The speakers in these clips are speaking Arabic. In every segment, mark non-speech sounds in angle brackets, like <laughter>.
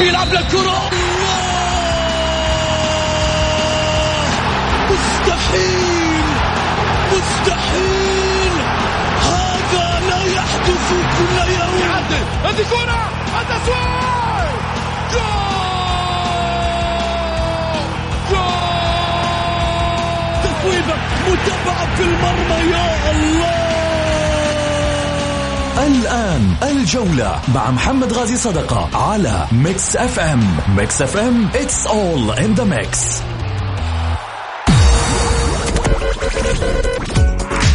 بيلعب للكرة مستحيل مستحيل هذا لا يحدث كل يوم يعدل. هذه كرة. التسويق جول. جول. تسويبة متابعة في المرمى يا الله. الآن الجولة مع محمد غازي صدقة على ميكس أف أم. ميكس أف أم it's all in the mix.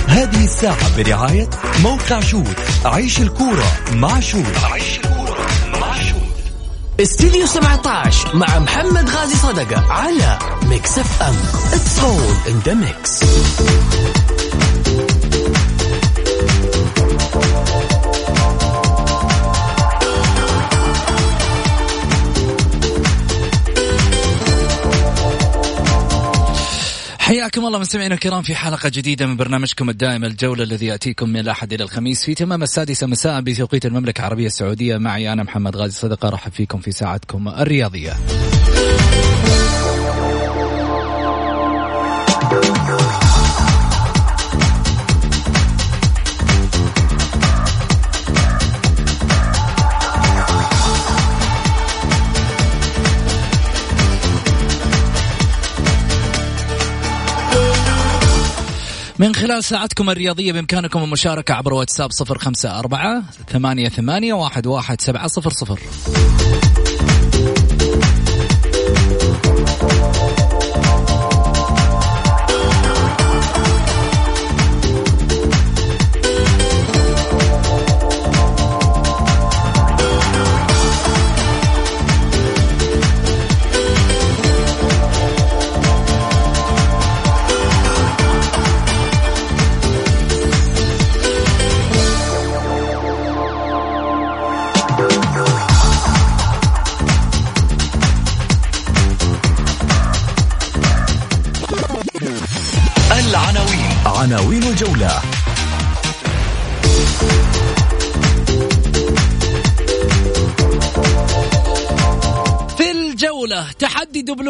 هذه الساعة برعاية موقع شوت عيش الكورة مع شوت عيش الكورة مع شوت استديو 17 مع محمد غازي صدقة على ميكس أف أم. it's all in the mix حياكم الله مستمعينا الكرام في حلقة جديدة من برنامجكم الدائم الجولة الذي يأتيكم من الأحد إلى الخميس في تمام السادسة مساء بتوقيت المملكة العربية السعودية. معي أنا محمد غازي صدقة رحب فيكم في ساعتكم الرياضية. من خلال ساعتكم الرياضية بإمكانكم المشاركة عبر واتساب صفر خمسة أربعة ثمانية, ثمانية واحد, واحد سبعة صفر صفر.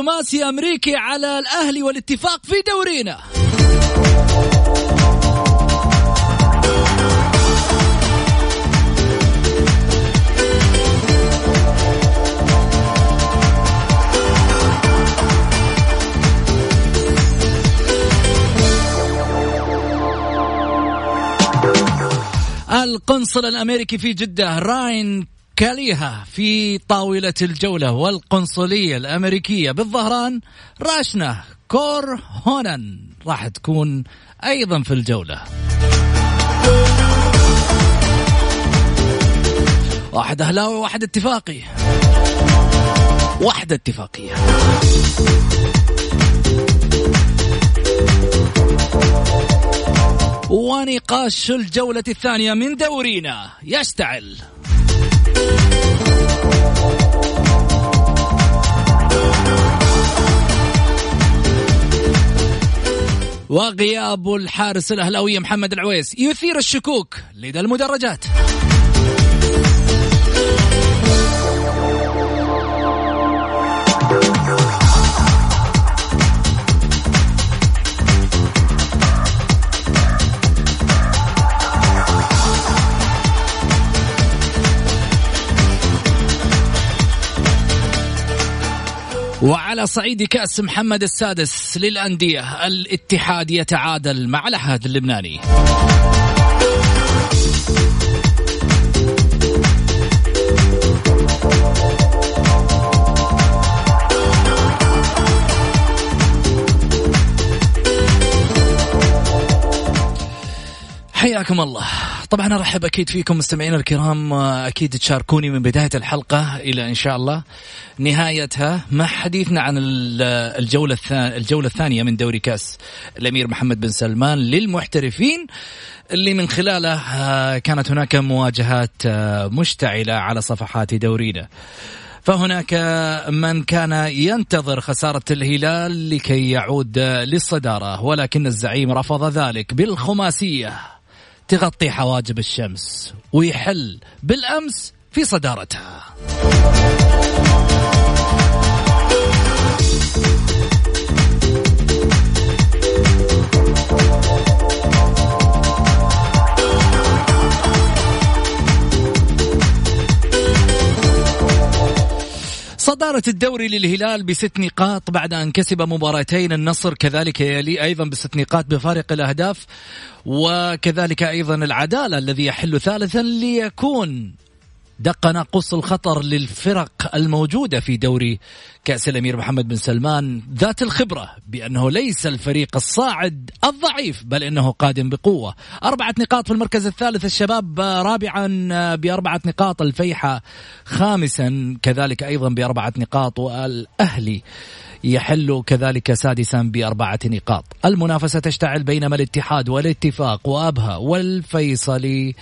دبلوماسي أمريكي على الأهلي والاتفاق في دورينا. القنصل الأمريكي في جدة راين كاليها في طاولة الجولة والقنصلية الأمريكية بالظهران راشنا كور هونن راح تكون أيضا في الجولة. واحد أهلاوي وواحد اتفاقي. واحدة اتفاقية. ونقاش الجولة الثانية من دورينا. يشتعل. وغياب الحارس الأهلاوي محمد العويس يثير الشكوك لدى المدرجات. وعلى صعيد كأس محمد السادس للأندية الاتحاد يتعادل مع الأحد اللبناني. حياكم الله. طبعا أرحب أكيد فيكم مستمعينا الكرام أكيد تشاركوني من بداية الحلقة إلى إن شاء الله. نهايتها مع حديثنا عن الجولة الجولة الثانية من دوري كأس الأمير محمد بن سلمان للمحترفين اللي من خلاله كانت هناك مواجهات مشتعلة على صفحات دورينا. فهناك من كان ينتظر خسارة الهلال لكي يعود للصدارة ولكن الزعيم رفض ذلك بالخماسية. تغطي حواجب الشمس ويحل بالأمس في صدارتها. صدارة الدوري للهلال بست نقاط بعد أن كسب مباراتين النصر كذلك يلي أيضا بست نقاط بفارق الأهداف وكذلك أيضا العدالة الذي يحل ثالثا ليكون دق ناقوس الخطر للفرق الموجودة في دوري كأس الأمير محمد بن سلمان ذات الخبرة بأنه ليس الفريق الصاعد الضعيف بل أنه قادم بقوة. أربعة نقاط في المركز الثالث الشباب رابعا بأربعة نقاط الفيحة خامسا كذلك أيضا بأربعة نقاط والأهلي يحل كذلك سادسا بأربعة نقاط. المنافسة تشتعل بينما الاتحاد والاتفاق وأبها والفيصلي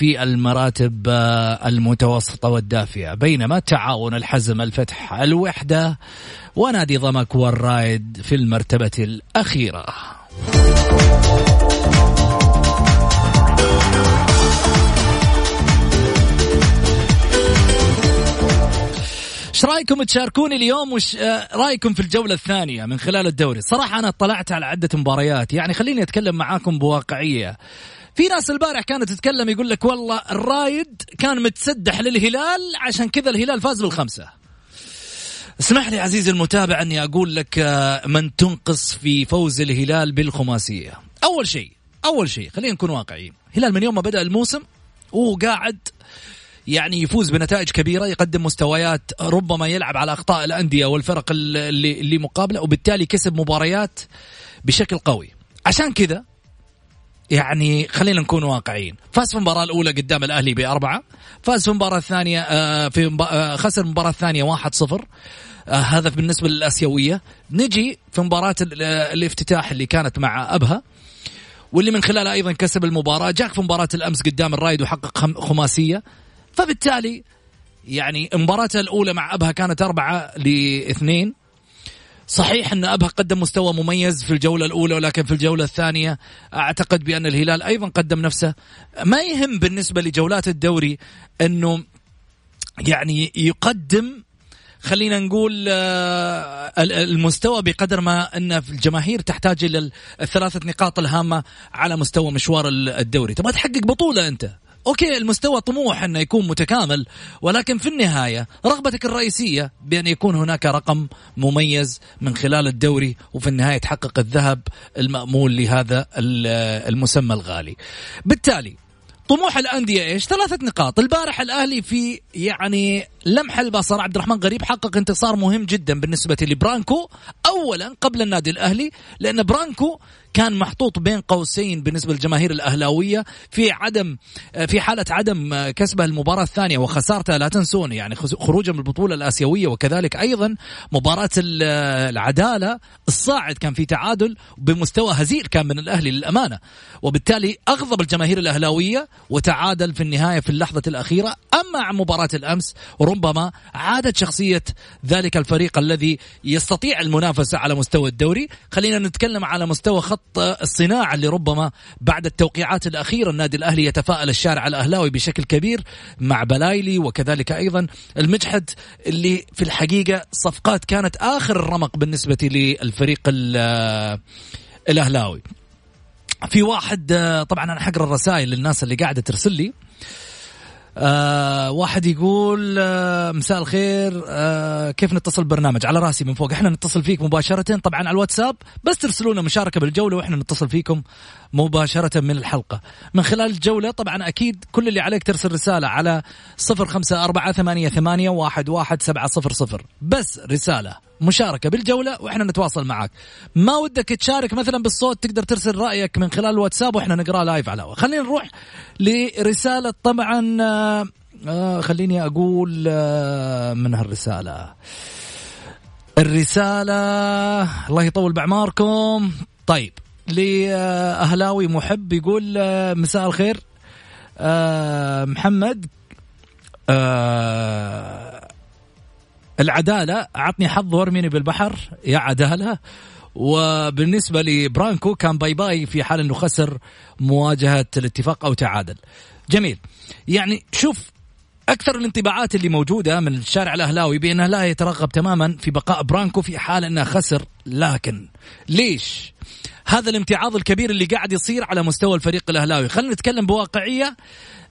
في المراتب آه، المتوسطة والدافئة بينما تعاون الحزم الفتح الوحدة ونادي ضمك والرايد في المرتبة الأخيرة. إيش رأيكم تشاركوني اليوم وش آه، رأيكم في الجولة الثانية من خلال الدوري؟ صراحة أنا اطلعت على عدة مباريات يعني خليني أتكلم معاكم بواقعية. في ناس البارح كانت تتكلم يقول لك والله الرايد كان متسدح للهلال عشان كذا الهلال فاز بالخمسة. اسمح لي عزيزي المتابع أني أقول لك آه، من تنقص في فوز الهلال بالخماسية. أول شيء أول شيء خلينا نكون واقعيين. الهلال من يوم ما بدأ الموسم وقاعد يعني يفوز بنتائج كبيرة يقدم مستويات ربما يلعب على أخطاء الأندية والفرق اللي اللي مقابله وبالتالي كسب مباريات بشكل قوي. عشان كذا يعني خلينا نكون واقعيين. فاز في المباراة الأولى قدام الأهلي بأربعة. فاز في المباراة الثانية آه، في آه، خسر المباراة الثانية واحد صفر. آه، هذا بالنسبة للآسيوية. نجي في مباراة الافتتاح اللي كانت مع أبها واللي من خلالها أيضا كسب المباراة. جاك في مباراة الأمس قدام الرايد وحقق خماسية. فبالتالي يعني مباراته الأولى مع أبها كانت أربعة لاثنين. صحيح أن أبها قدم مستوى مميز في الجولة الأولى ولكن في الجولة الثانية أعتقد بأن الهلال أيضا قدم نفسه. ما يهم بالنسبة لجولات الدوري أنه يعني يقدم خلينا نقول آه، المستوى بقدر ما أن الجماهير تحتاج إلى الثلاثه نقاط الهامة على مستوى مشوار الدوري. تبغى تحقق بطولة أنت. OK المستوى طموح أنه يكون متكامل ولكن في النهاية رغبتك الرئيسية بأن يكون هناك رقم مميز من خلال الدوري وفي النهاية تحقق الذهب المأمول لهذا المسمى الغالي. بالتالي طموح الأندية إيش؟ ثلاثة نقاط، البارح الأهلي في يعني لمح البصر عبد الرحمن غريب حقق انتصار مهم جدا بالنسبة لبرانكو اولا قبل النادي الأهلي لأن برانكو كان محطوط بين قوسين بالنسبة للجماهير الأهلاوية في عدم في حالة عدم كسبه المباراة الثانية وخسارته لا تنسون يعني خروجه من البطولة الآسيوية وكذلك أيضا مباراة العدالة الصاعد كان في تعادل بمستوى هزيل كان من الأهلي للأمانة. وبالتالي أغضب الجماهير الأهلاوية وتعادل في النهاية في اللحظة الأخيرة. أما عن مباراة الأمس ربما عادت شخصية ذلك الفريق الذي يستطيع المنافسة على مستوى الدوري. خلينا نتكلم على مستوى خط خط الصناعه اللي ربما بعد التوقيعات الأخيرة النادي الأهلي يتفائل الشارع الأهلاوي بشكل كبير مع بلايلي وكذلك أيضا المجحد اللي في الحقيقة صفقات كانت آخر الرمق بالنسبة للفريق الأهلاوي. في واحد طبعا أنا حقرأ الرسائل للناس اللي قاعدة ترسل لي آه واحد يقول آه مساء الخير آه كيف نتصل برنامج على راسي من فوق. إحنا نتصل فيك مباشرة طبعا على الواتساب بس ترسلوا لنا مشاركة بالجولة وإحنا نتصل فيكم. مباشرة من الحلقة. من خلال الجولة طبعا أكيد كل اللي عليك ترسل رسالة على صفر خمسة أربعة ثمانية, ثمانية واحد, واحد سبعة صفر صفر. بس رسالة مشاركة بالجولة وإحنا نتواصل معك ما ودك تشارك مثلا بالصوت تقدر ترسل رأيك من خلال الواتساب وإحنا نقرأ لايف على الهواء. خلينا نروح لرسالة طبعا آه, آه، خليني أقول آه من هالرسالة. الرسالة الله يطول بأعماركم. طيب لأهلاوي محب يقول آه، مساء الخير آه، محمد. آه، العدالة عطني حظ وارميني بالبحر يا عدالة. وبالنسبة لبرانكو كان bye bye في حال إنه خسر مواجهة الاتفاق أو تعادل. جميل. يعني شوف أكثر الانطباعات اللي موجودة من الشارع الأهلاوي بانه لا يترغب تماما في بقاء برانكو في حال أنه خسر. لكن ليش؟ هذا الامتعاض الكبير اللي قاعد يصير على مستوى الفريق الأهلاوي. خلينا نتكلم بواقعية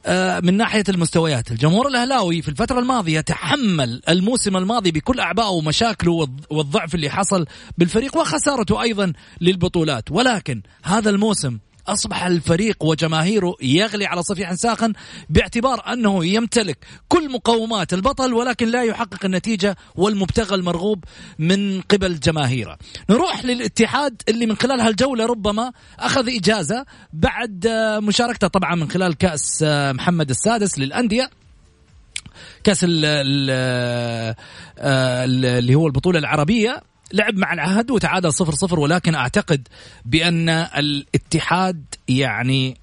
آه، من ناحية المستويات. الجمهور الأهلاوي في الفترة الماضية تحمل الموسم الماضي بكل أعبائه ومشاكله والضعف اللي حصل بالفريق وخسارته أيضا للبطولات. ولكن هذا الموسم أصبح الفريق وجماهيره يغلي على صفيح ساخن باعتبار أنه يمتلك كل مقومات البطل ولكن لا يحقق النتيجة والمبتغى المرغوب من قبل جماهيره. نروح للاتحاد اللي من خلال هالجولة ربما أخذ إجازة بعد مشاركته طبعا من خلال كأس محمد السادس للأندية. كأس اللي هو البطولة العربية. لعب مع العهد وتعادل صفر صفر ولكن أعتقد بأن الاتحاد يعني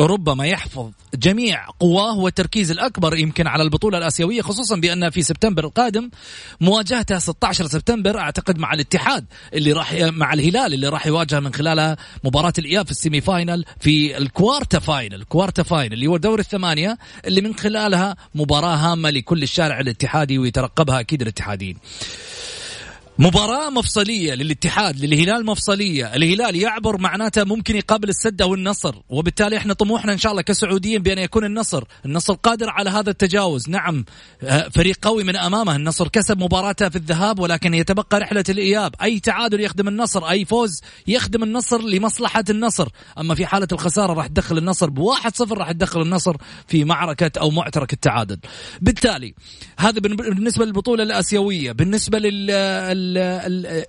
ربما يحفظ جميع قواه والتركيز الأكبر يمكن على البطولة الآسيوية خصوصا بأن في سبتمبر القادم مواجهته 16 سبتمبر أعتقد مع الاتحاد اللي راح مع الهلال اللي راح يواجه من خلالها مباراة الإياب في ال semi final في ال quarter final ال quarter final اللي هو دور الثمانية اللي من خلالها مباراة هامة لكل الشارع الاتحادي ويترقبها أكيد الاتحاديين. مباراة مفصلية للاتحاد للهلال مفصلية. الهلال يعبر معناته ممكن يقابل السدة والنصر وبالتالي إحنا طموحنا إن شاء الله كسعوديين بأن يكون النصر. النصر قادر على هذا التجاوز. نعم آه، فريق قوي من أمامه. النصر كسب مباراته في الذهاب ولكن يتبقى رحلة الإياب. أي تعادل يخدم النصر أي فوز يخدم النصر لمصلحة النصر. أما في حالة الخسارة راح تدخل النصر بواحد صفر راح تدخل النصر في معركة أو معترك التعادل. بالتالي هذا بالنسبة للبطولة الآسيوية بالنسبة لل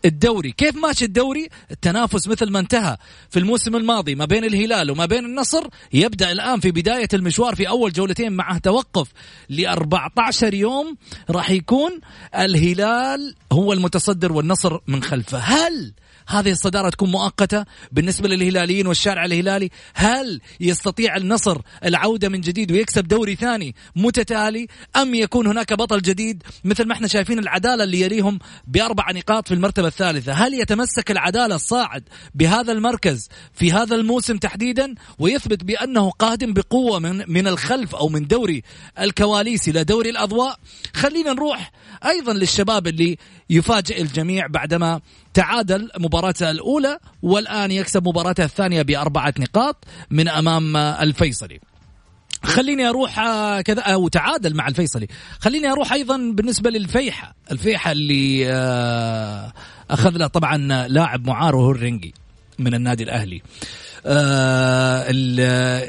الدوري. كيف ماشي الدوري؟ التنافس مثل ما انتهى في الموسم الماضي ما بين الهلال وما بين النصر. يبدأ الآن في بداية المشوار في أول جولتين معه توقف ل 14 يوم. راح يكون الهلال هو المتصدر والنصر من خلفه. هل هذه الصدارة تكون مؤقتة بالنسبة للهلاليين والشارع الهلالي. هل يستطيع النصر العودة من جديد ويكسب دوري ثاني متتالي؟ أم يكون هناك بطل جديد؟ مثل ما إحنا شايفين العدالة اللي يليهم بأربع نقاط في المرتبة الثالثة. هل يتمسك العدالة الصاعد بهذا المركز في هذا الموسم تحديدا؟ ويثبت بأنه قادم بقوة من, من الخلف أو من دوري الكواليس إلى دوري الأضواء. خلينا نروح أيضا للشباب اللي يفاجئ الجميع بعدما تعادل مباراته الأولى والآن يكسب مباراته الثانية بأربعة نقاط من أمام الفيصلي. خليني أروح آه، كذا أو تعادل مع الفيصلي. خليني أروح أيضا بالنسبة للفيحة. الفيحة اللي آه، أخذ له طبعا لاعب معار وهو الرنجي من النادي الأهلي.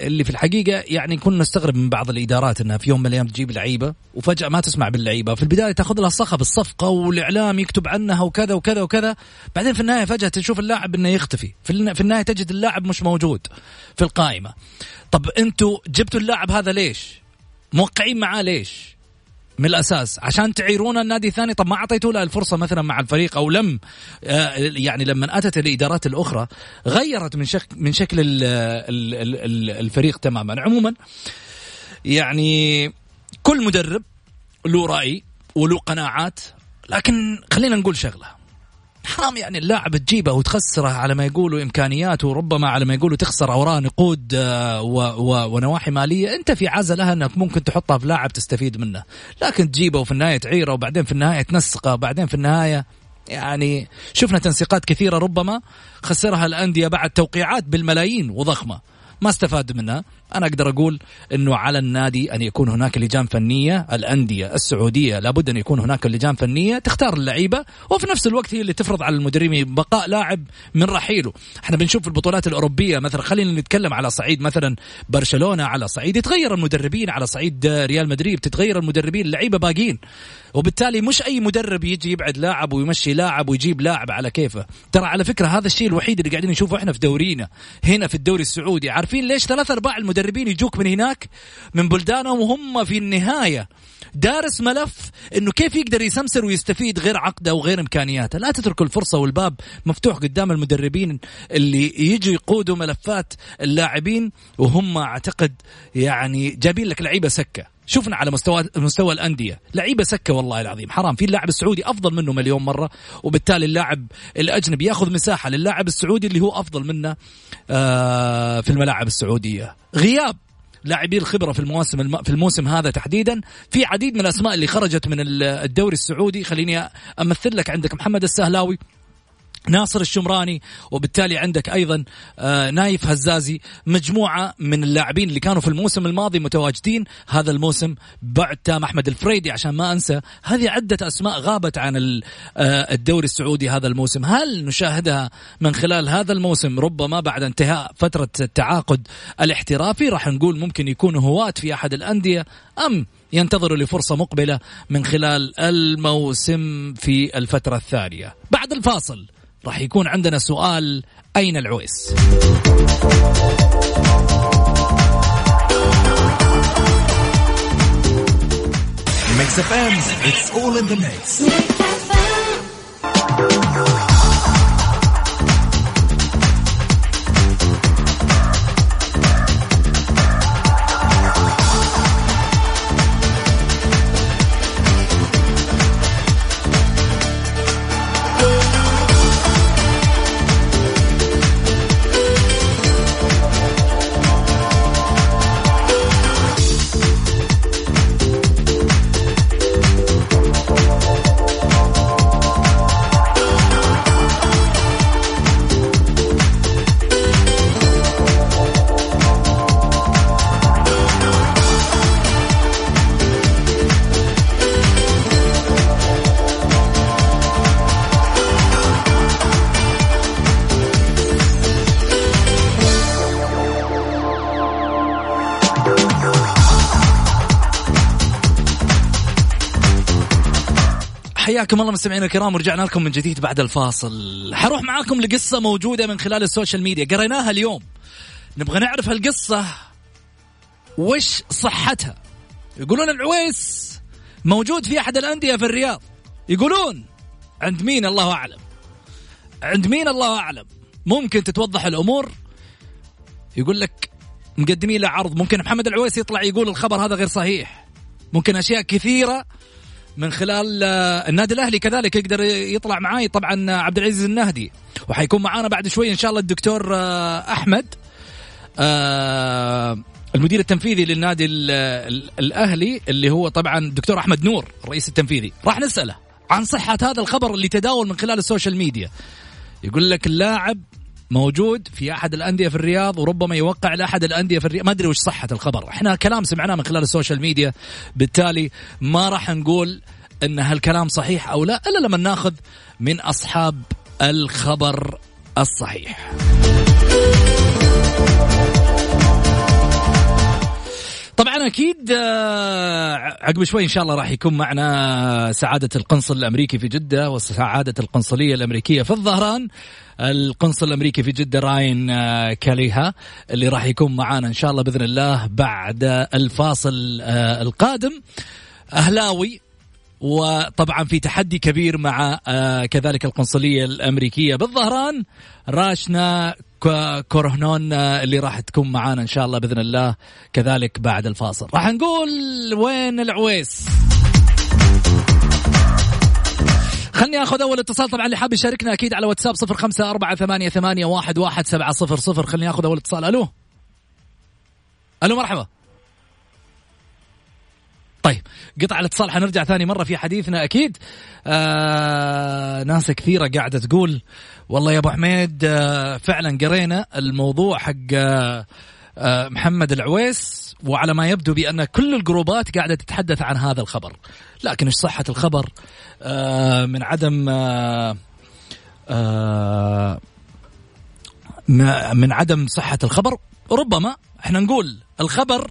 اللي في الحقيقة يعني كنا نستغرب من بعض الإدارات إنها في يوم من الأيام تجيب لعيبة وفجأة ما تسمع باللعيبة. في البداية تأخذ لها صخب الصفقة والإعلام يكتب عنها وكذا وكذا وكذا. بعدين في النهاية فجأة تشوف اللاعب إنه يختفي. في النهاية تجد اللاعب مش موجود في القائمة. طب أنتوا جبتوا اللاعب هذا ليش؟ موقعين معاه ليش؟ من الأساس. عشان تعيرون النادي الثاني طب ما أعطيتوا له الفرصة مثلا مع الفريق أو لم آه، يعني لما أتت الإدارات الأخرى غيرت من شكل من شكل الفريق تماما. عموما يعني كل مدرب له رأي وله قناعات لكن خلينا نقول شغلة. حرام يعني اللاعب تجيبه وتخسره على ما يقولوا إمكانياته وربما على ما يقولوا تخسر أوراق نقود آه، ونواحي مالية. أنت في عزلها انك ممكن تحطها في لاعب تستفيد منه. لكن تجيبه وفي النهاية تعيره وبعدين في النهاية تنسقه وبعدين في النهاية يعني شفنا تنسيقات كثيرة ربما خسرها الأندية بعد توقيعات بالملايين وضخمة. ما استفاد منها. أنا أقدر أقول إنه على النادي أن يكون هناك لجان فنية الأندية السعودية لابد أن يكون هناك لجان فنية تختار اللعيبة وفي نفس الوقت هي اللي تفرض على المدربين بقاء لاعب من رحيله. إحنا بنشوف في البطولات الأوروبية مثلا خلينا نتكلم على صعيد مثلا برشلونة على صعيد يتغير المدربين على صعيد ريال مدريد تتغير المدربين اللعيبة باقين وبالتالي مش أي مدرب يجي يبعد لاعب ويمشي لاعب ويجيب لاعب على كيفه. ترى على فكرة هذا الشيء الوحيد اللي قاعدين نشوفه إحنا في دورينا. هنا في الدوري السعودي عارفين ليش ثلاث أرباع المدربين يجوك من هناك؟ من بلدانهم وهم في النهاية. دارس ملف إنه كيف يقدر يسمسر ويستفيد غير عقده وغير إمكانياته، لا تترك الفرصة والباب مفتوح قدام المدربين اللي يجوا يقودوا ملفات اللاعبين وهم أعتقد يعني جايبين لك لعيبة سكة، شفنا على مستوى مستوى الأندية. لعيبة سكة والله العظيم. حرام. في اللاعب السعودي أفضل منه مليون مرة وبالتالي اللاعب الأجنبي يأخذ مساحة للاعب السعودي اللي هو أفضل منه آه، في الملاعب السعودية. غياب لاعبي الخبرة في المواسم الم... في الموسم هذا تحديدا. في عديد من الأسماء اللي خرجت من الدوري السعودي. خليني أمثل لك عندك محمد السهلاوي. ناصر الشمراني وبالتالي عندك أيضا آه، نايف هزازي مجموعة من اللاعبين اللي كانوا في الموسم الماضي متواجدين. هذا الموسم بعد تام أحمد الفريدي عشان ما أنسى هذه عدة أسماء غابت عن آه، الدوري السعودي هذا الموسم. هل نشاهدها من خلال هذا الموسم؟ ربما بعد انتهاء فترة التعاقد الاحترافي. راح نقول ممكن يكونوا هواة في أحد الأندية أم ينتظروا لفرصة مقبلة من خلال الموسم في الفترة الثانية. بعد الفاصل. راح يكون عندنا سؤال أين العويس Mix FM, it's all in the mix. حياكم الله مستمعينا الكرام ورجعنا لكم من جديد بعد الفاصل. حروح معاكم لقصة موجودة من خلال السوشيال ميديا. قريناها اليوم. نبغى نعرف هالقصة. وش صحتها؟ يقولون العويس موجود في أحد الأندية في الرياض. يقولون عند مين؟ الله أعلم. عند مين؟ الله أعلم. ممكن تتوضح الأمور؟ يقول لك مقدمين له عرض ممكن محمد العويس يطلع يقول الخبر هذا غير صحيح. ممكن أشياء كثيرة من خلال آه، النادي الأهلي كذلك يقدر يطلع معاي. طبعا عبد العزيز النهدي. وحيكون معانا بعد شوي إن شاء الله الدكتور آه، أحمد آه، المدير التنفيذي للنادي الأهلي اللي هو طبعا الدكتور أحمد نور الرئيس التنفيذي. راح نسأله عن صحة هذا الخبر اللي تداول من خلال ال social media. يقول لك اللاعب موجود في أحد الأندية في الرياض وربما يوقع لأحد الأندية في الرياض. ما أدري وش صحة الخبر. إحنا كلام سمعناه من خلال ال social media. بالتالي ما راح نقول إن هالكلام صحيح أو لا إلا لما ناخذ من أصحاب الخبر الصحيح. طبعا أكيد آه، عقب شوي إن شاء الله راح يكون معنا سعادة القنصل الأمريكي في جدة وسعادة القنصلية الأمريكية في الظهران. القنصل الأمريكي في جدة راين آه، كاليها اللي راح يكون معنا إن شاء الله بإذن الله بعد الفاصل آه، القادم. أهلاوي وطبعا في تحدي كبير مع كذلك القنصلية الأمريكية بالظهران راشنا كورهنون اللي راح تكون معانا إن شاء الله بإذن الله كذلك بعد الفاصل. راح نقول وين العويس؟ خلني آخذ أول اتصال طبعا اللي حاب يشاركنا أكيد على واتساب صفر خمسة أربعة ثمانية, ثمانية واحد, واحد سبعة صفر صفر. خلني آخذ أول اتصال. ألو؟ ألو مرحبا. طيب قطع الاتصال حنرجع ثاني مرة في حديثنا أكيد. آه ناس كثيرة قاعدة تقول والله يا أبو حميد آه فعلا قرينا الموضوع حق آه آه محمد العويس وعلى ما يبدو بأن كل الجروبات قاعدة تتحدث عن هذا الخبر. لكن إيش صحة الخبر؟ من عدم من عدم صحة الخبر ربما إحنا نقول الخبر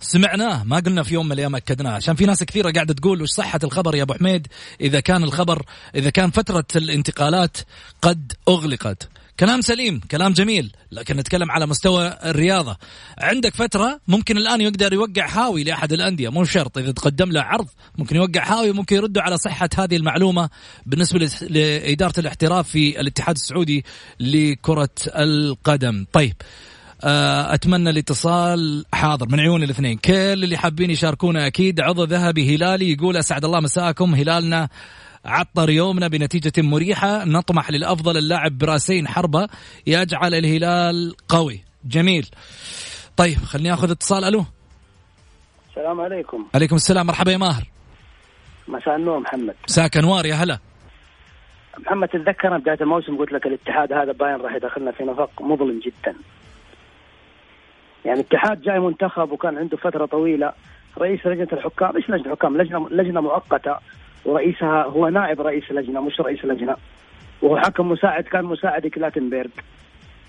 سمعناه ما قلنا في يوم من الأيام أكدناه. عشان في ناس كثيرة قاعدة تقول وش صحة الخبر يا أبو حميد؟ إذا كان الخبر إذا كان فترة الانتقالات قد أغلقت. كلام سليم كلام جميل لكن نتكلم على مستوى الرياضة. عندك فترة ممكن الآن يقدر يوقع حاوي لأحد الأندية مو شرط. إذا تقدم له عرض ممكن يوقع حاوي ممكن يردوا على صحة هذه المعلومة. بالنسبة لإدارة الاحتراف في الاتحاد السعودي لكرة القدم. طيب أتمنى الاتصال حاضر من عيون الاثنين. كل اللي حابين يشاركونا أكيد عضو ذهبي هلالي يقول أسعد الله مساءكم. هلالنا عطر يومنا بنتيجة مريحة. نطمح للأفضل اللاعب برأسين حربة يجعل الهلال قوي. جميل. طيب خليني أخذ اتصال. ألو. السلام عليكم. عليكم السلام. مرحبا يا ماهر. مساء النور محمد. مساك أنوار يا هلا. محمد تتذكر بداية الموسم قلت لك الاتحاد هذا باين راح يدخلنا في نفق مظلم جدا. يعني الاتحاد جاي منتخب وكان عنده فترة طويلة رئيس لجنة الحكام إيش لجنة الحكام لجنة لجنة مؤقتة ورئيسها هو نائب رئيس اللجنة مش رئيس اللجنة. وهو حكم مساعد كان مساعد كلاتنبرغ.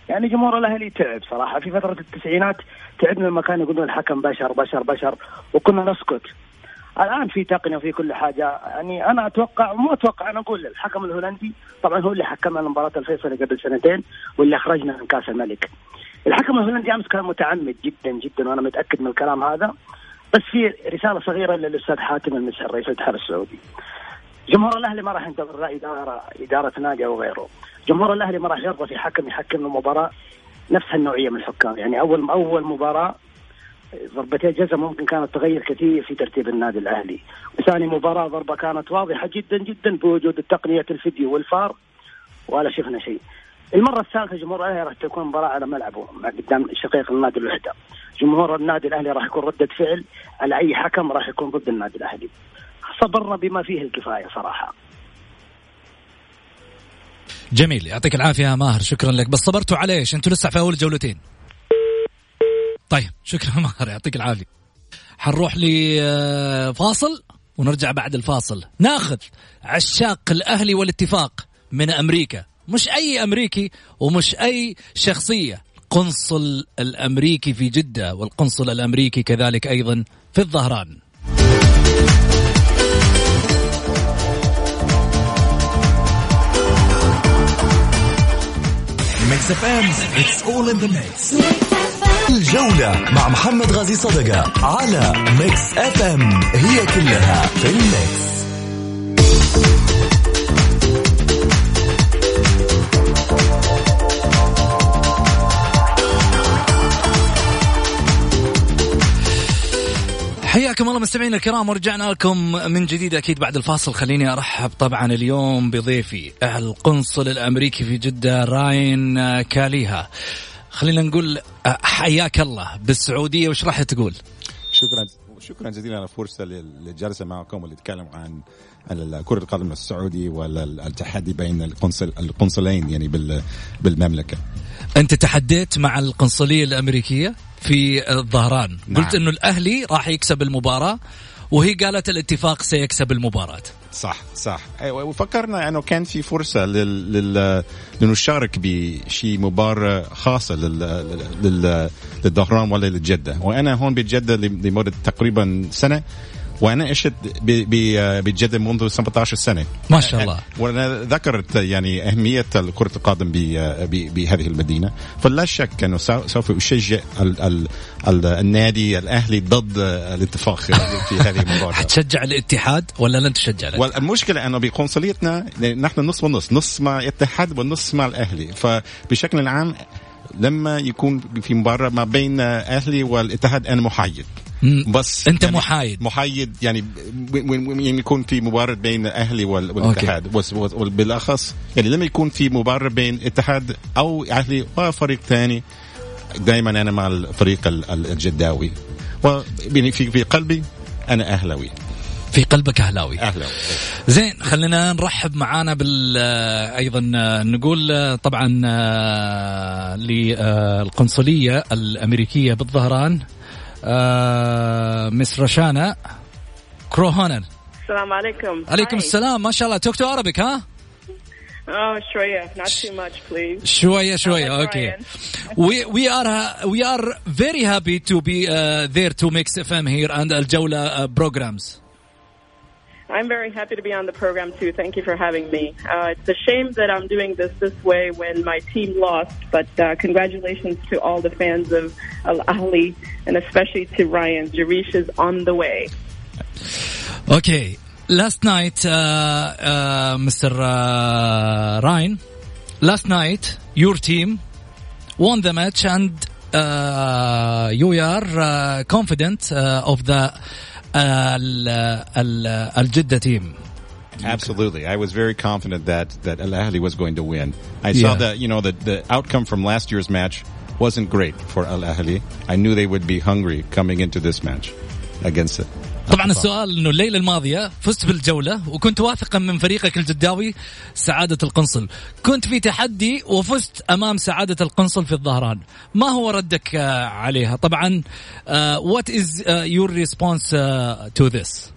يعني جمهور الأهلي تعب صراحة. في فترة التسعينات تعبنا لما كانوا يقولون الحكم بشر بشر بشر وكنا نسكت. الآن في تقنية وفي كل حاجة. يعني أنا أتوقع مو أتوقع أنا أقول الحكم الهولندي طبعا هو اللي حكمنا مباراه الفيصلي قبل سنتين واللي أخرجنا من كأس الملك. الحكم الهولندي أمس كان متعمد جدا جدا وأنا متأكد من الكلام هذا. بس في رسالة صغيرة للأستاذ حاتم المسحر رئيس الاتحاد السعودي. جمهور الأهلي ما راح ينتظر لا إدارة إدارة نادي أو غيره. جمهور الأهلي ما راح يرضى في حكم يحكم المباراة نفس النوعيه من الحكام. يعني أول أول مباراة ضربتي جزاء ممكن كانت تغير كثير في ترتيب النادي الأهلي. وثاني مباراة ضربة كانت واضحة جدا جدا بوجود تقنيه الفيديو والفار ولا شفنا شيء. المرة الثالثة جمهور الأهلي راح تكون مباراة على ملعبه قدام شقيق النادي الوحدة. جمهور النادي الأهلي راح يكون ردة فعل على أي حكم راح يكون ضد النادي الأهلي. صبرنا بما فيه الكفاية صراحة. جميل يعطيك العافية يا ماهر شكرا لك بس صبرتوا على إيش أنتوا لسه في اول جولتين طيب شكرا ماهر يعطيك العافية حنروح لفاصل ونرجع بعد الفاصل ناخذ عشاق الأهلي والاتفاق من أمريكا مش أي أمريكي ومش أي شخصية. قنصل الأمريكي في جدة والقنصل الأمريكي كذلك أيضا في الظهران. Mix FM it's all in the mix الجولة مع محمد غازي صدقة على Mix FM هي كلها في ال mix. حياكم الله مستمعينا الكرام ورجعنا لكم من جديد أكيد بعد الفاصل خليني أرحب طبعا اليوم بضيفي القنصل الأمريكي في جدة راين كليها خلينا نقول حياك الله بالسعودية وش راح تقول؟ شكرا شكرا جزيلا على الفرصه للجلسه معكم واللي عن كرة القدم السعودي والتحدي بين القنصل القنصلين يعني بالمملكة. أنت تحديت مع القنصلية الأمريكية في الظهران، نعم. قلت إنه الأهلي راح يكسب المباراة وهي قالت الاتفاق سيكسب المباراة. صح صح أيوة وفكرنا إنه كان في فرصة لل... لل... لنشارك بشيء مباراة خاصة لل... لل... للظهران ولا للجده وأنا هون بجدة لمدة تقريبا سنة وأنا عشت بجده منذ 17 سنة. ما شاء الله. وأنا ذكرت يعني أهمية كره القدم بهذه المدينة. فلا شك أنه سوف اشجع ال ال ال النادي الأهلي ضد الاتفاق في هذه المباراة. <laughs> حتشجع الاتحاد ولا لن تشجع الاتحاد؟ والمشكلة أنه بقنصليتنا نحن نص ونص نص مع الاتحاد ونص مع الأهلي. فبشكل عام لما يكون في مباراة ما بين أهلي والاتحاد أنا محايد. بس أنت يعني محايد. محايد يعني يعني يكون في مباراة بين أهلي والاتحاد. وبالاخص يعني لما يكون في مباراة بين اتحاد أو أهلي وفريق ثاني دائما أنا مع الفريق الجداوي. وفي في قلبي أنا أهلاوي. في قلبك أهلاوي. أهلاوي. زين خلينا نرحب معانا بال أيضا نقول طبعا للقنصلية الأمريكية بالظهران مس رشانا كروهونن. السلام عليكم. عليكم السلام. ما شاء الله. توك تو عربك ها؟ Oh, شوية, not too much, please. شوية شوية, okay. we we are we are very happy to be uh, there to mix FM here and الجولة uh, programs. I'm very happy to be on the program too. Thank you for having me. Uh, it's a shame that I'm doing this this way when my team lost, but uh, congratulations to all the fans of Al and especially to Ryan. Jarish is on the way. Okay. Last night, uh, uh Mr. Uh, Ryan, last night, your team won the match and uh, you are confident of the Al Jeddah team. Absolutely, I was very confident that that Al Ahly was going to win. I yeah. saw that you know the the outcome from last year's match wasn't great for Al Ahly. I knew they would be hungry coming into this match against it. طبعا السؤال إنه الليلة الماضية فزت بالجولة وكنت واثقا من فريقك الجداوي سعادة القنصل. كنت في تحدي وفزت أمام سعادة القنصل في الظهران. ما هو ردك آه، عليها؟ طبعا وات از يور ريسبونس تو ذس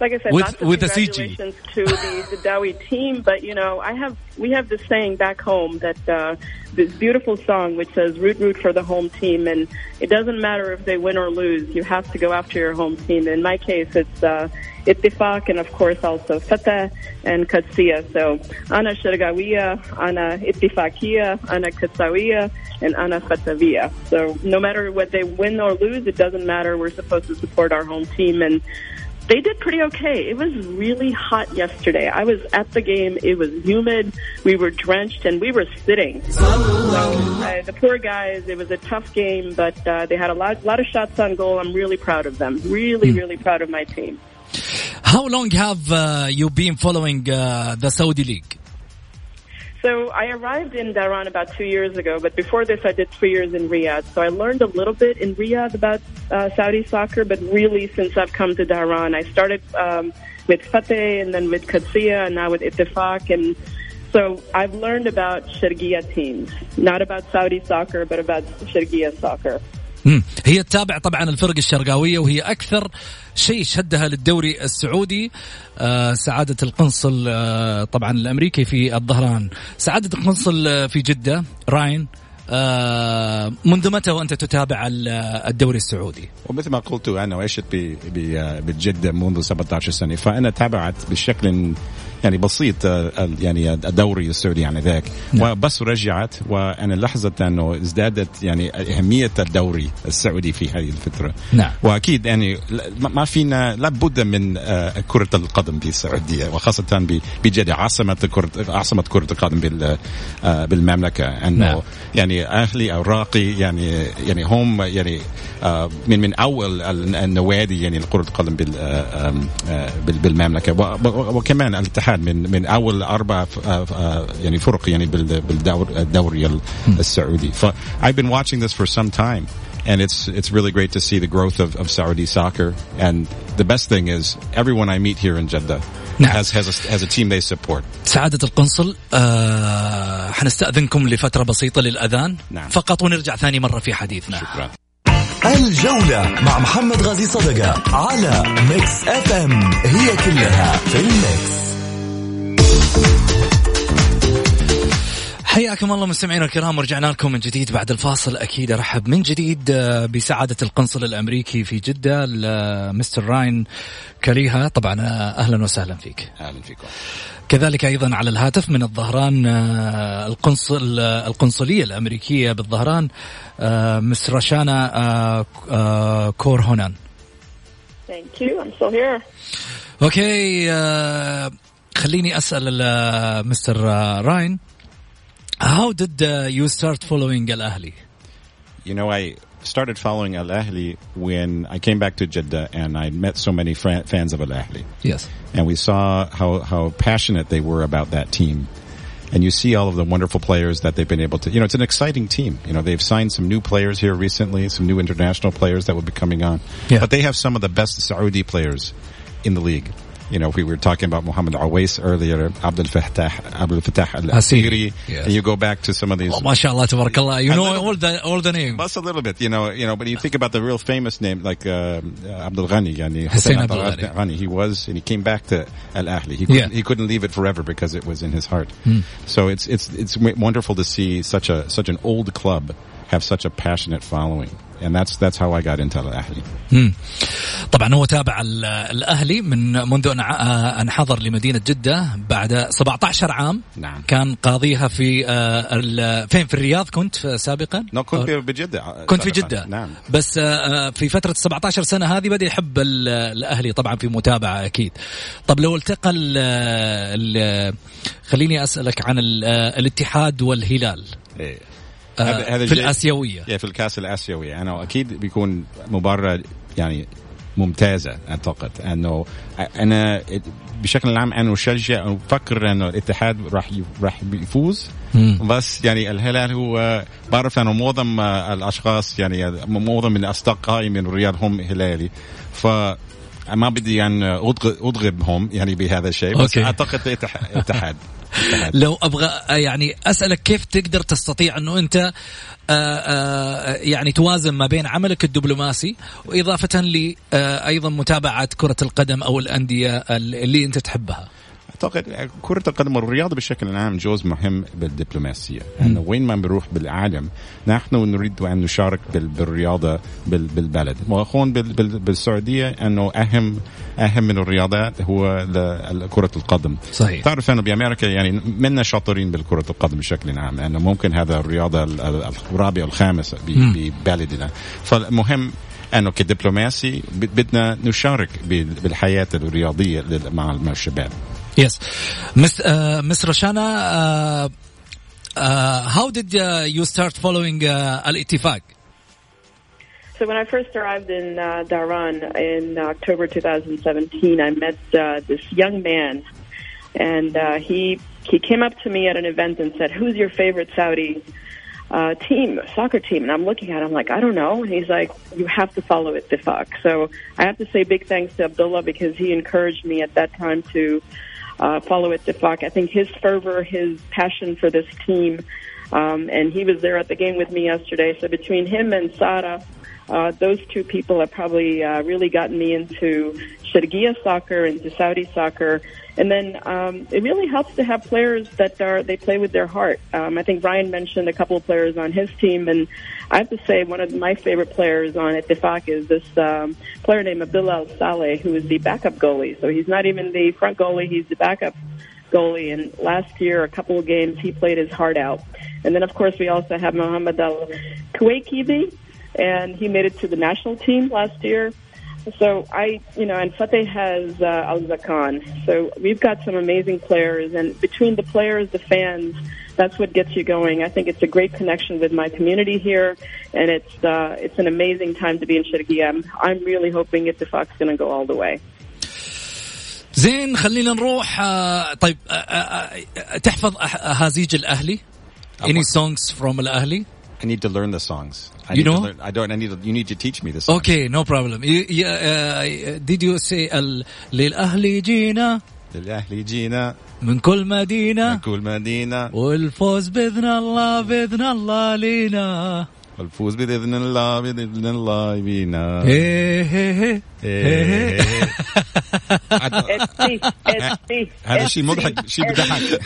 like I said, With- lots of with the CG. congratulations to the, the Dowie team. But you know, I have we have this saying back home that uh, this beautiful song which says "root root for the home team," and it doesn't matter if they win or lose. You have to go after your home team. In my case, it's. Uh, Ittifaq and of course also Fatah and Qadsiya. So Ana Shargawiya, Ana Ittifaqiya, Ana Qadsawiya, and Ana Fatawiya. So no matter what they win or lose, it doesn't matter. We're supposed to support our home team and they did pretty okay. It was really hot yesterday. I was at the game. It was humid. We were drenched and we were sitting. So uh, the poor guys, it was a tough game, but uh, they had a lot, lot of shots on goal. I'm really proud of them. Really, really proud of my team. How long have uh, you been following uh, the Saudi League? So I arrived in Dhahran about two years ago, but before this I did three years in Riyadh. So I learned a little bit in Riyadh about uh, Saudi soccer, but really since I've come to Dhahran, I started um, with Fateh and then with Qadsiya and now with Ittifaq. And so I've learned about Shargiya teams, not about Saudi soccer, but about Shargiya soccer. هي تتابع طبعا الفرق الشرقاوية وهي أكثر شيء شدها للدوري السعودي آه سعادة القنصل آه طبعا الأمريكي في الظهران. سعادة القنصل آه، في جدة راين آه منذ متى وأنت تتابع ال- الدوري السعودي؟ ومثل ما قلت أنا وعشت بجدة منذ 17 سنة فأنا تابعت بشكل يعني بسيط آه، يعني الدوري السعودي يعني ذاك. وبس رجعت وأنا لاحظت أنه ازدادت يعني أهمية الدوري السعودي في هذه الفترة. نعم. وأكيد يعني ما فينا لابد من آه، كرة القدم في السعودية وخاصة بجده عاصمة كره عاصمة كرة القدم بال- آه، بالمملكة. أنه نعم. يعني أهلي أو راقي يعني يعني هم يعني من من أول ال- النوادي يعني لكرة القدم بالمملكة. وكمان الاتحاد من من أول أربع آه، آه، يعني فرق يعني بال- بالدور الدوري ال- السعودي. ف I've been watching this for some time and it's it's really great to see the growth of, of Saudi soccer. And the best thing is everyone I meet here in Jeddah نعم. has has a, has a team they support. سعادة القنصل آه حنستأذنكم لفترة بسيطة للأذان. نعم. فقط ونرجع ثاني مرة في حديثنا. شكرا. الجولة مع محمد غازي صدقة على Mix FM. هي كلها في ال mix. حياكم الله مستمعينا الكرام ورجعنا لكم من جديد بعد الفاصل. أكيد أرحب من جديد آه، بسعادة القنصل الأمريكي في جدة مستر راين كليها طبعا آه، أهلا وسهلا فيك. أهلا فيكم. كذلك أيضا على الهاتف من الظهران آه، القنصل القنصلية الأمريكية بالظهران Miss رشانا آه، آه، كورهونن Thank you. I'm still here. OK خليني اسال ال- مستر آه، راين How did uh, you start following Al Ahly? You know, I started following Al Ahly when I came back to Jeddah and I met so many fran- fans of Al Ahly. Yes. And we saw how, how passionate they were about that team. And you see all of the wonderful players that they've been able to, you know, it's an exciting team. You know, they've signed some new players here recently, some new international players that will be coming on. Yeah. But they have some of the best Saudi players in the league. you know, we were talking about Muhammad Awais earlier, Abdul Fattah, Abdul Fattah Al Asiri. Yes. And you go back to some of these. Oh, mashallah, tabarakallah. You know all the, all the names. Just a little bit, you know, you know, but you think about the real famous name, like, uh, Abdul Ghani, yani Hussein Abdul Ghani. He was, and he came back to Al Ahli. He couldn't, yeah. he couldn't leave it forever because it was in his heart. Mm. So it's, it's, it's wonderful to see such a, such an old club have such a passionate following. And that's, that's how I got into Al Ahli. Mm. طبعا هو تابع ال- الأهلي من منذ أن ع- أن حضر لمدينة جدة بعد 17 عام نعم. كان قاضيها في آه، فين في الرياض كنت سابقا؟ No, كنت بجدة. كنت في جدة نعم. بس آه، في فترة 17 سنة هذه بدأ يحب ال- الأهلي طبعا في متابعة أكيد طب لو التقى ال ال خليني أسألك عن ال- الاتحاد والهلال إيه. آه، في. الآسيوية يا في الكأس الأسيوي أنا أكيد بيكون مباراة يعني ممتازة أعتقد. أنه أنا بشكل عام أنا أشجع وفكر أنه الاتحاد راح راح يفوز. بس يعني الهلال هو بعرف أنه معظم الأشخاص يعني معظم من اصدقائي من الرياض هم هلالي. ف ما بدي يعني أضغبهم يعني بهذا الشيء بس أوكي. أعتقد الاتحاد. <laughs> لو أبغى يعني أسألك كيف تقدر تستطيع أنه أنت آه، آه، يعني توازن ما بين عملك الدبلوماسي وإضافة ل آه، أيضا متابعة كرة القدم أو الأندية اللي أنت تحبها؟ أعتقد كرة القدم والرياضة بشكل عام جزء مهم بالدبلوماسية. أنه وين ما بنروح بالعالم نحن نريد أن نشارك بالرياضة بالبلد. وهون بالسعودية أنه أهم أهم من الرياضات هو كرة القدم. صحيح. تعرف أنه بأمريكا يعني منا شاطرين بالكرة القدم بشكل عام أنه ممكن هذا الرياضة الرابعة والخامسة ببلدنا. فالمهم أنه كدبلوماسي بدنا نشارك بالحياة الرياضية مع الشباب. Yes, Miss uh, Miss Roshana, uh, uh, how did uh, you start following uh, Al Ittifaq? So when I first arrived in uh, Dhahran in October 2017, I met uh, this young man, and uh, he he came up to me at an event and said, "Who's your favorite Saudi uh, team, soccer team?" And I'm looking at him like, "I don't know." And he's like, "You have to follow it, Ittifaq." So I have to say big thanks to Abdullah because he encouraged me at that time to uh, follow it to Falk. I think his fervor, his passion for this team, um, and he was there at the game with me yesterday. So between him and Sada, uh, those two people have probably uh, really gotten me into Shargiya soccer, into Saudi soccer, and then um, it really helps to have players that are they play with their heart. Um, I think Ryan mentioned a couple of players on his team, and I have to say one of my favorite players on Ittifaq is this um, player named Abdullah Saleh, who is the backup goalie. So he's not even the front goalie; he's the backup goalie. And last year, a couple of games, he played his heart out. And then, of course, we also have Mohammed Al Kuwaikibi, and he made it to the national team last year. So I, you know, and Fateh has uh, Al Zakan. So we've got some amazing players, and between the players, the fans, that's what gets you going. I think it's a great connection with my community here, and it's uh, it's an amazing time to be in Sharqiya. I'm, I'm really hoping it's the Fox going to go all the way. زين خلينا نروح طيب تحفظ هازيج الاهلي any songs from الاهلي I need to learn the songs. I you know? Learn, I don't. I need. To, you need to teach me this. Okay, no problem. You, you, uh, did you say للأهلي جينا للأهلي جينا من كل مدينة من كل مدينة والفوز بإذن الله بإذن الله لينا والفوز بإذن الله بإذن الله بينا. هذا شيء مضحك شيء بيضحك.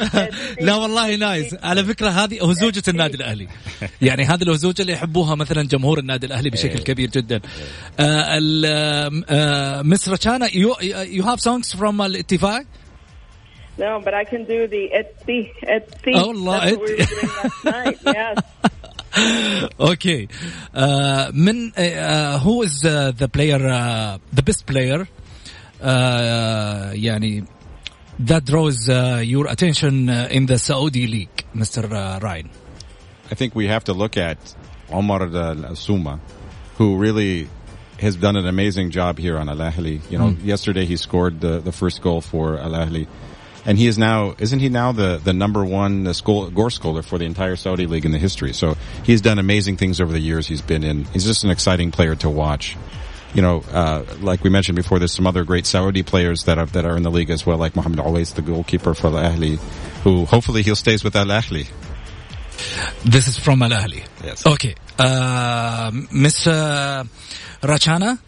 لا والله nice على فكرة هذه هزوجة النادي الأهلي. يعني هذه الهزوجة اللي يحبوها مثلا جمهور النادي الأهلي بشكل كبير جدا. Miss رشانا you have songs from الاتفاق؟ No, but I can do the etsi, etsi. والله، That's what we were doing last night. Yes. <laughs> okay. Uh, من uh, who is uh, the player, uh, the best player? Uh, يعني that draws uh, your attention uh, in the Saudi league, Mr. Uh, Ryan. I think we have to look at Omar Suma, who really has done an amazing job here on Al Ahly. You know, mm. yesterday he scored the, the first goal for Al Ahly and he is now isn't he now the the number one uh, school, gore scorer for the entire Saudi league in the history. So he's done amazing things over the years he's been in. He's just an exciting player to watch. You know, uh, like we mentioned before, there's some other great Saudi players that are that are in the league as well, like Mohamed Always, the goalkeeper for Al Ahly, who hopefully he'll stays with Al Ahly. This is from Al Ahly. Yes. Okay, uh, Miss uh, Rachana.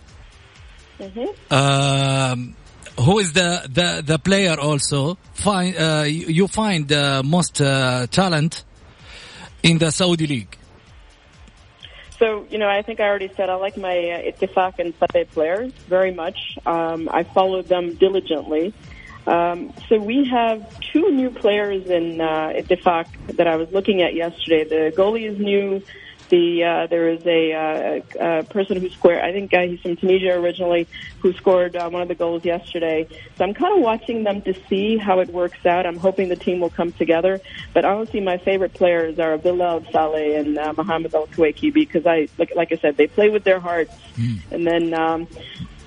Mm-hmm. Um, who is the the the player also find uh, you find the most uh, talent in the Saudi league? So, you know, I think I already said I like my uh, Ittifaq and Fateh players very much. Um, I followed them diligently. Um, so we have two new players in uh, Ittifaq that I was looking at yesterday. The goalie is new. The uh, there is a, uh, a person who scored. I think uh, he's from Tunisia originally, who scored uh, one of the goals yesterday. So I'm kind of watching them to see how it works out. I'm hoping the team will come together. But honestly, my favorite players are Bilal Saleh and uh, Mohamed Al Kweiki because I like, like I said, they play with their hearts. Mm. And then um,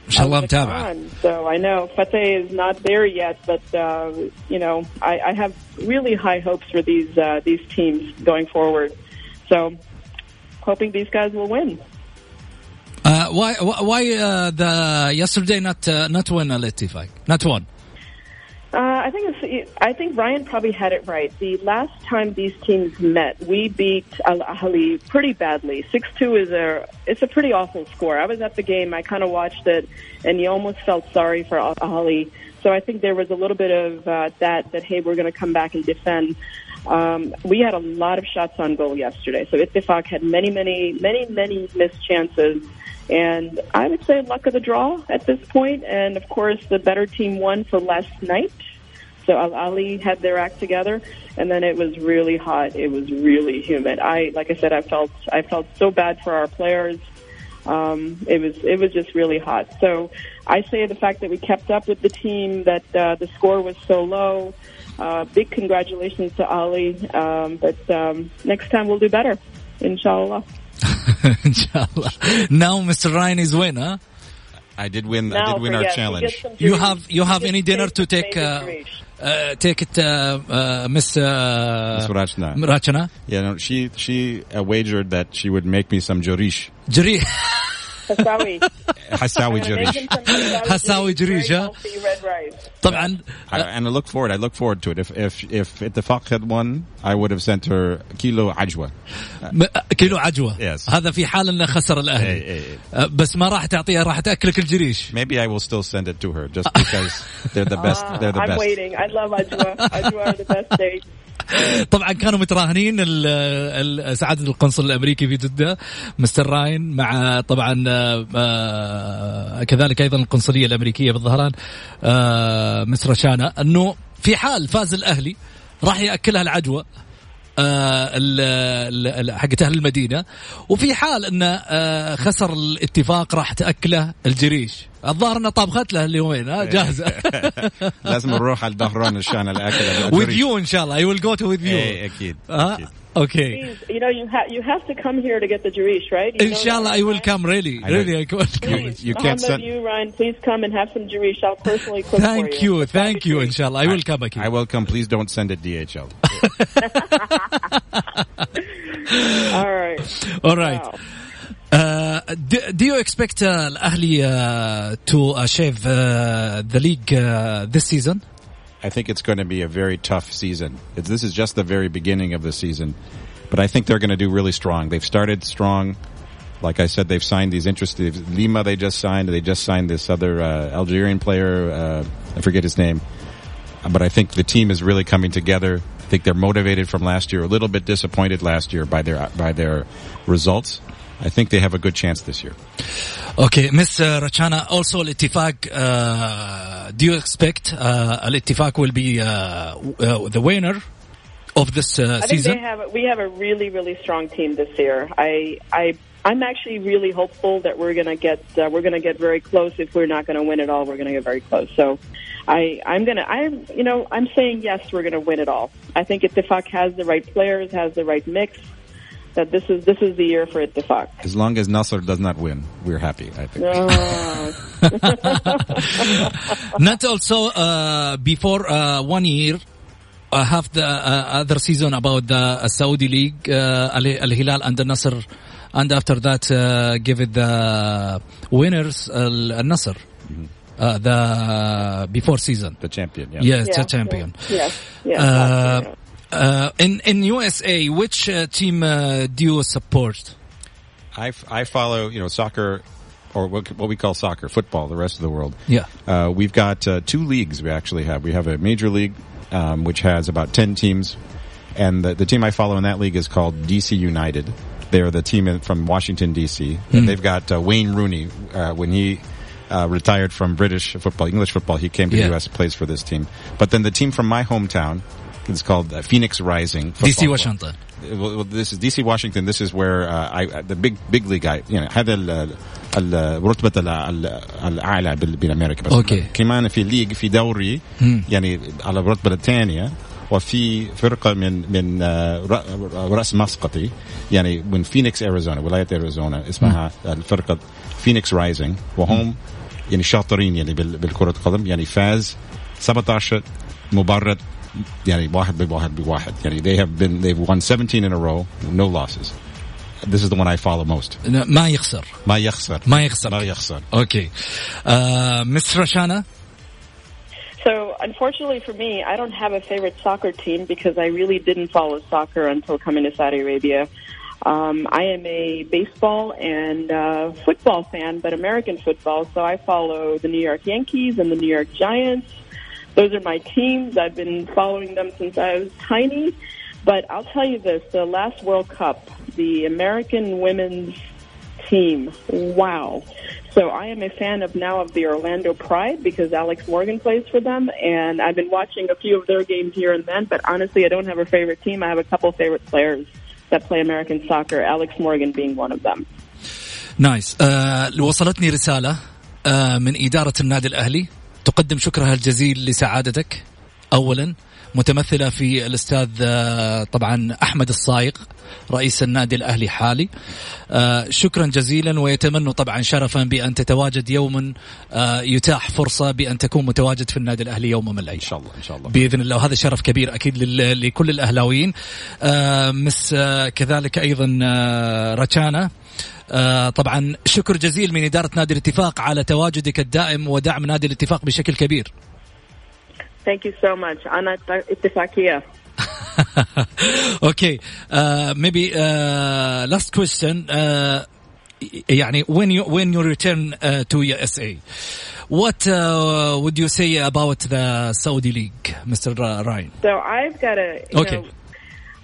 Shalom oh, Taba. So I know Fateh is not there yet, but uh, you know I, I have really high hopes for these uh, these teams going forward. So hoping these guys will win. Uh, why why uh, the yesterday not uh, not win Al Ittifaq not one Uh, I think it's, I think Ryan probably had it right. The last time these teams met, we beat Al Ahly pretty badly. Six two is a it's a pretty awful score. I was at the game. I kind of watched it, and you almost felt sorry for Al Ahly. So I think there was a little bit of uh, that that hey, we're going to come back and defend. Um, we had a lot of shots on goal yesterday. So Ittifaq had many, many, many, many missed chances. And I would say luck of the draw at this point. And of course, the better team won for last night. So Al Ali had their act together, and then it was really hot. It was really humid. I, like I said, I felt I felt so bad for our players. Um, it was it was just really hot. So I say the fact that we kept up with the team, that uh, the score was so low. Uh, big congratulations to Ali. Um, but um, next time we'll do better, inshallah. <laughs> inshallah. Now Mr. Ryan is winner. Huh? I did win. Now I did win our yes, challenge. You have you have any dinner to take? Uh, uh, take it, uh, uh Miss Miss Rachna. Rachna. Yeah, no, she she wagered that she would make me some jorish. Jorish. <laughs> some Hassawi very jarish, huh? healthy red rice. طبعا I, and I look forward. I look forward to it. If if if Ittifaq had won, I would have sent her kilo ajwa. م- كيلو عجوه Yes. هذا في حال انه خسر Hey, الاهلي hey, أه، بس ما راح تعطيها راح تاكلك الجريش Maybe I will still send it to her just because <laughs> they're the best. They're the I'm best. waiting. I love Ajwa. Ajwa are the best dates. <laughs> طبعا كانوا متراهنين سعادة القنصل الأمريكي في جدة مستر راين مع طبعا آه، آه، كذلك أيضا القنصلية الأمريكية بالظهران آه، مستر شانا أنه في حال فاز الأهلي راح يأكلها العجوة. ال- ال- ال- حقت أهل المدينة. وفي حال انه آه، خسر الاتفاق راح تأكله الجريش. الظاهر إنه طابخت له اليومين ها جاهزة. <laughs> لازم نروح على الظهران عشان الأكل. You إن شاء الله. Will go to with you. إيه أكيد أكيد. Okay. Please, you know, you have you have to come here to get the Jewish, right? You Inshallah, I will come. Really, I really, I will come. You, you can't send you, Ryan. Please come and have some Jewish. I'll personally cook thank you. you. Thank you, Inshallah, I, will come again. I will come. Please don't send a DHL. <laughs> All right. All right. Wow. Uh, do, do, you expect uh, Al Ahly uh, to uh, achieve uh, the league uh, this season? I think it's going to be a very tough season. It's, this is just the very beginning of the season, but I think they're going to do really strong. They've started strong. Like I said, they've signed these interesting Lima. They just signed. They just signed this other uh, Algerian player. Uh, I forget his name, but I think the team is really coming together. I think they're motivated from last year. A little bit disappointed last year by their by their results. I think they have a good chance this year. Okay, Miss uh, Rachana. Also, Al-Ittifaq. Uh, do you expect uh, Al-Ittifaq will be uh, uh, the winner of this uh, I think season? they have we have a really really strong team this year. I I I'm actually really hopeful that we're gonna get uh, we're gonna get very close. If we're not gonna win it all, we're gonna get very close. So. I, I'm gonna, I'm, you know, I'm saying yes, we're gonna win it all. I think Ittifaq has the right players, has the right mix. That this is, this is the year for it to Ittifaq. As long as Nasser does not win, we're happy. I think. Oh. <laughs> Not also uh, before uh, one year. I have the uh, other season about the uh, Saudi League, uh, Al Al Hilal and the Nasser, and after that uh, give it the winners Al Al Nasser, uh, the before season. The champion. Yeah. Yes, Yeah, the champion. Yes, yes. Uh, that's, uh, in in USA, which uh, team uh, do you support? I, f- I follow, you know, soccer, or what, what we call soccer, football, the rest of the world. Yeah. Uh, we've got uh, two leagues we actually have. We have a major league, um, which has about 10 teams. And the, the team I follow in that league is called DC United. They're the team in, from Washington, D.C. And they've got uh, Wayne Rooney. Uh, when he uh, retired from British football, English football, he came to Yeah. the U.S. plays for this team. But then the team from my hometown is called uh, Phoenix Rising. DC. Washington. well, well, this is DC Washington. This is where uh, I uh, the big big league guy. You know هذا ال- ال- رتبة ال- ال- الأعلى بال- بالأمريكا بس أوكي. كمان في ليج في دوري يعني على الرتبة الثانية وفي فرقة من من آه، ر- رأس مسقطي يعني من فينيكس أريزونا ولاية أريزونا اسمها الفرقة Phoenix Rising وهم يعني شاطرين يعني بالكرة القدم يعني فاز 17 مباراة يعني واحد بواحد بواحد يعني they have been they've won 17 in a row no losses this is the one I follow most ما يخسر ما يخسر ما يخسر ما يخسر اوكي مستر رشانة So, unfortunately for me, I don't have a favorite soccer team because I really didn't follow soccer until coming to Saudi Arabia. Um, I am a baseball and uh, football fan, but American football. So I follow the New York Yankees and the New York Giants. Those are my teams. I've been following them since I was tiny. But I'll tell you this: the last World Cup, the American women's team, wow. So I am a fan of now of the Orlando Pride because Alex Morgan plays for them, and I've been watching a few of their games here and then. But honestly, I don't have a favorite team. I have a couple favorite players that play American soccer. Alex Morgan being one of them. نايس uh, وصلتني رسالة uh, من إدارة النادي الأهلي تقدم شكرها الجزيل لسعادتك. أولا متمثلة في الأستاذ آه، طبعا أحمد الصايغ رئيس النادي الأهلي حالي. آه، شكرا جزيلا ويتمنوا طبعا شرفا بأن تتواجد يوما آه، يتاح فرصة بأن تكون متواجد في النادي الأهلي يوما من الأيام. إن شاء الله إن شاء الله. بإذن الله وهذا شرف كبير أكيد لكل الأهلاويين. مس كذلك أيضا رشانة آه طبعا شكر جزيل من إدارة نادي الاتفاق على تواجدك الدائم ودعم نادي الاتفاق بشكل كبير. Thank you so much. أنا اتفاقية. <laughs> okay, uh, maybe uh, last question. Uh, يعني when you when you return uh, to USA, what uh, would you say about the Saudi League, Mr. Ryan? So I've got a okay. Know,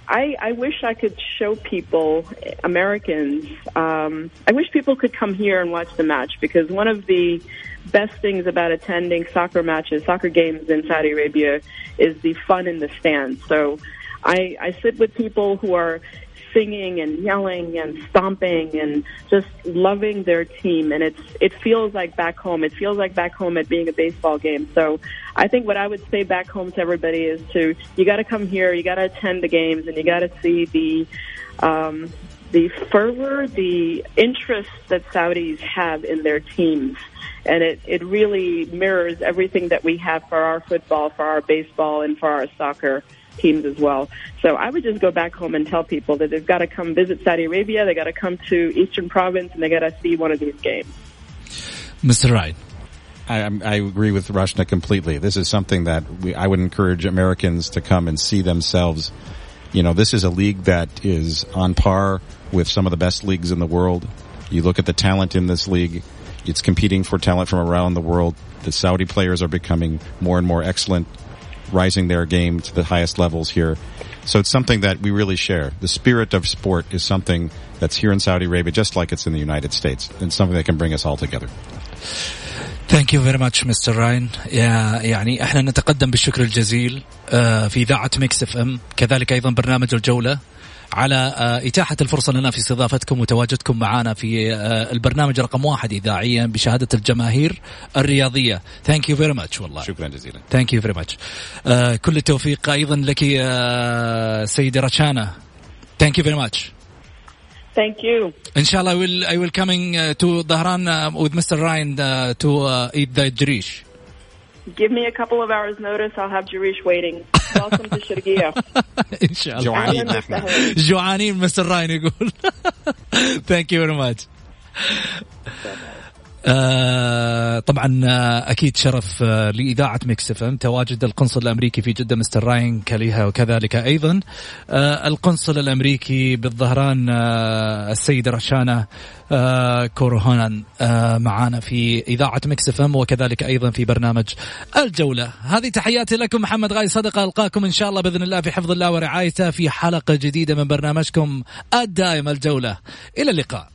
I, I wish I could show people, Americans, um, I wish people could come here and watch the match because one of the best things about attending soccer matches, soccer games in Saudi Arabia is the fun in the stands. So I, I sit with people who are singing and yelling and stomping and just loving their team. And it's it feels like back home. It feels like back home at being a baseball game. So i think what i would say back home to everybody is to you got to come here you got to attend the games and you got to see the um the fervor the interest that saudis have in their teams and it, it really mirrors everything that we have for our football, for our baseball, and for our soccer teams as well. So I would just go back home and tell people that they've got to come visit Saudi Arabia, they've got to come to Eastern Province, and they got to see one of these games. Mr. Wright. I, I, agree with Rashna completely. This is something that we, I would encourage Americans to come and see themselves. You know, this is a league that is on par with some of the best leagues in the world. You look at the talent in this league. It's competing for talent from around the world. The Saudi players are becoming more and more excellent rising their game to the highest levels here. So it's something that we really share. The spirit of sport is something that's here in Saudi Arabia, just like it's in the United States, and something that can bring us all together. ثانك يو فيري ماتش مستر راين يعني احنا نتقدم بالشكر الجزيل في اذاعه ميكس اف ام كذلك ايضا برنامج الجوله على آه، إتاحة الفرصة لنا في استضافتكم وتواجدكم معنا في آه، البرنامج رقم واحد إذاعيا بشهادة الجماهير الرياضية Thank you very much والله شكرا جزيلا Thank you very much كل التوفيق أيضا لك آه، سيدي رشانة Thank you very much Thank you. إن شاء الله، I will I will coming uh, to Dhahran uh, with Mr. Ryan uh, to uh, eat the جريش. Give me a couple of hours notice. I'll have Jarish waiting. Welcome to Shirgiya. ان شاء الله جوعانين نحن جوعانين مستر راين يقول ثانك يو فيري ماتش آه طبعا آه أكيد شرف آه لإذاعة Mix FM. تواجد القنصل الأمريكي في جدة مستر راين كليها وكذلك أيضا. آه القنصل الأمريكي بالظهران آه السيد رشانه آه آه معانا في إذاعة Mix FM وكذلك أيضا في برنامج الجولة. هذه تحياتي لكم محمد غازي صدقه ألقاكم إن شاء الله بإذن الله في حفظ الله ورعايته في حلقة جديدة من برنامجكم الدائم الجولة. إلى اللقاء.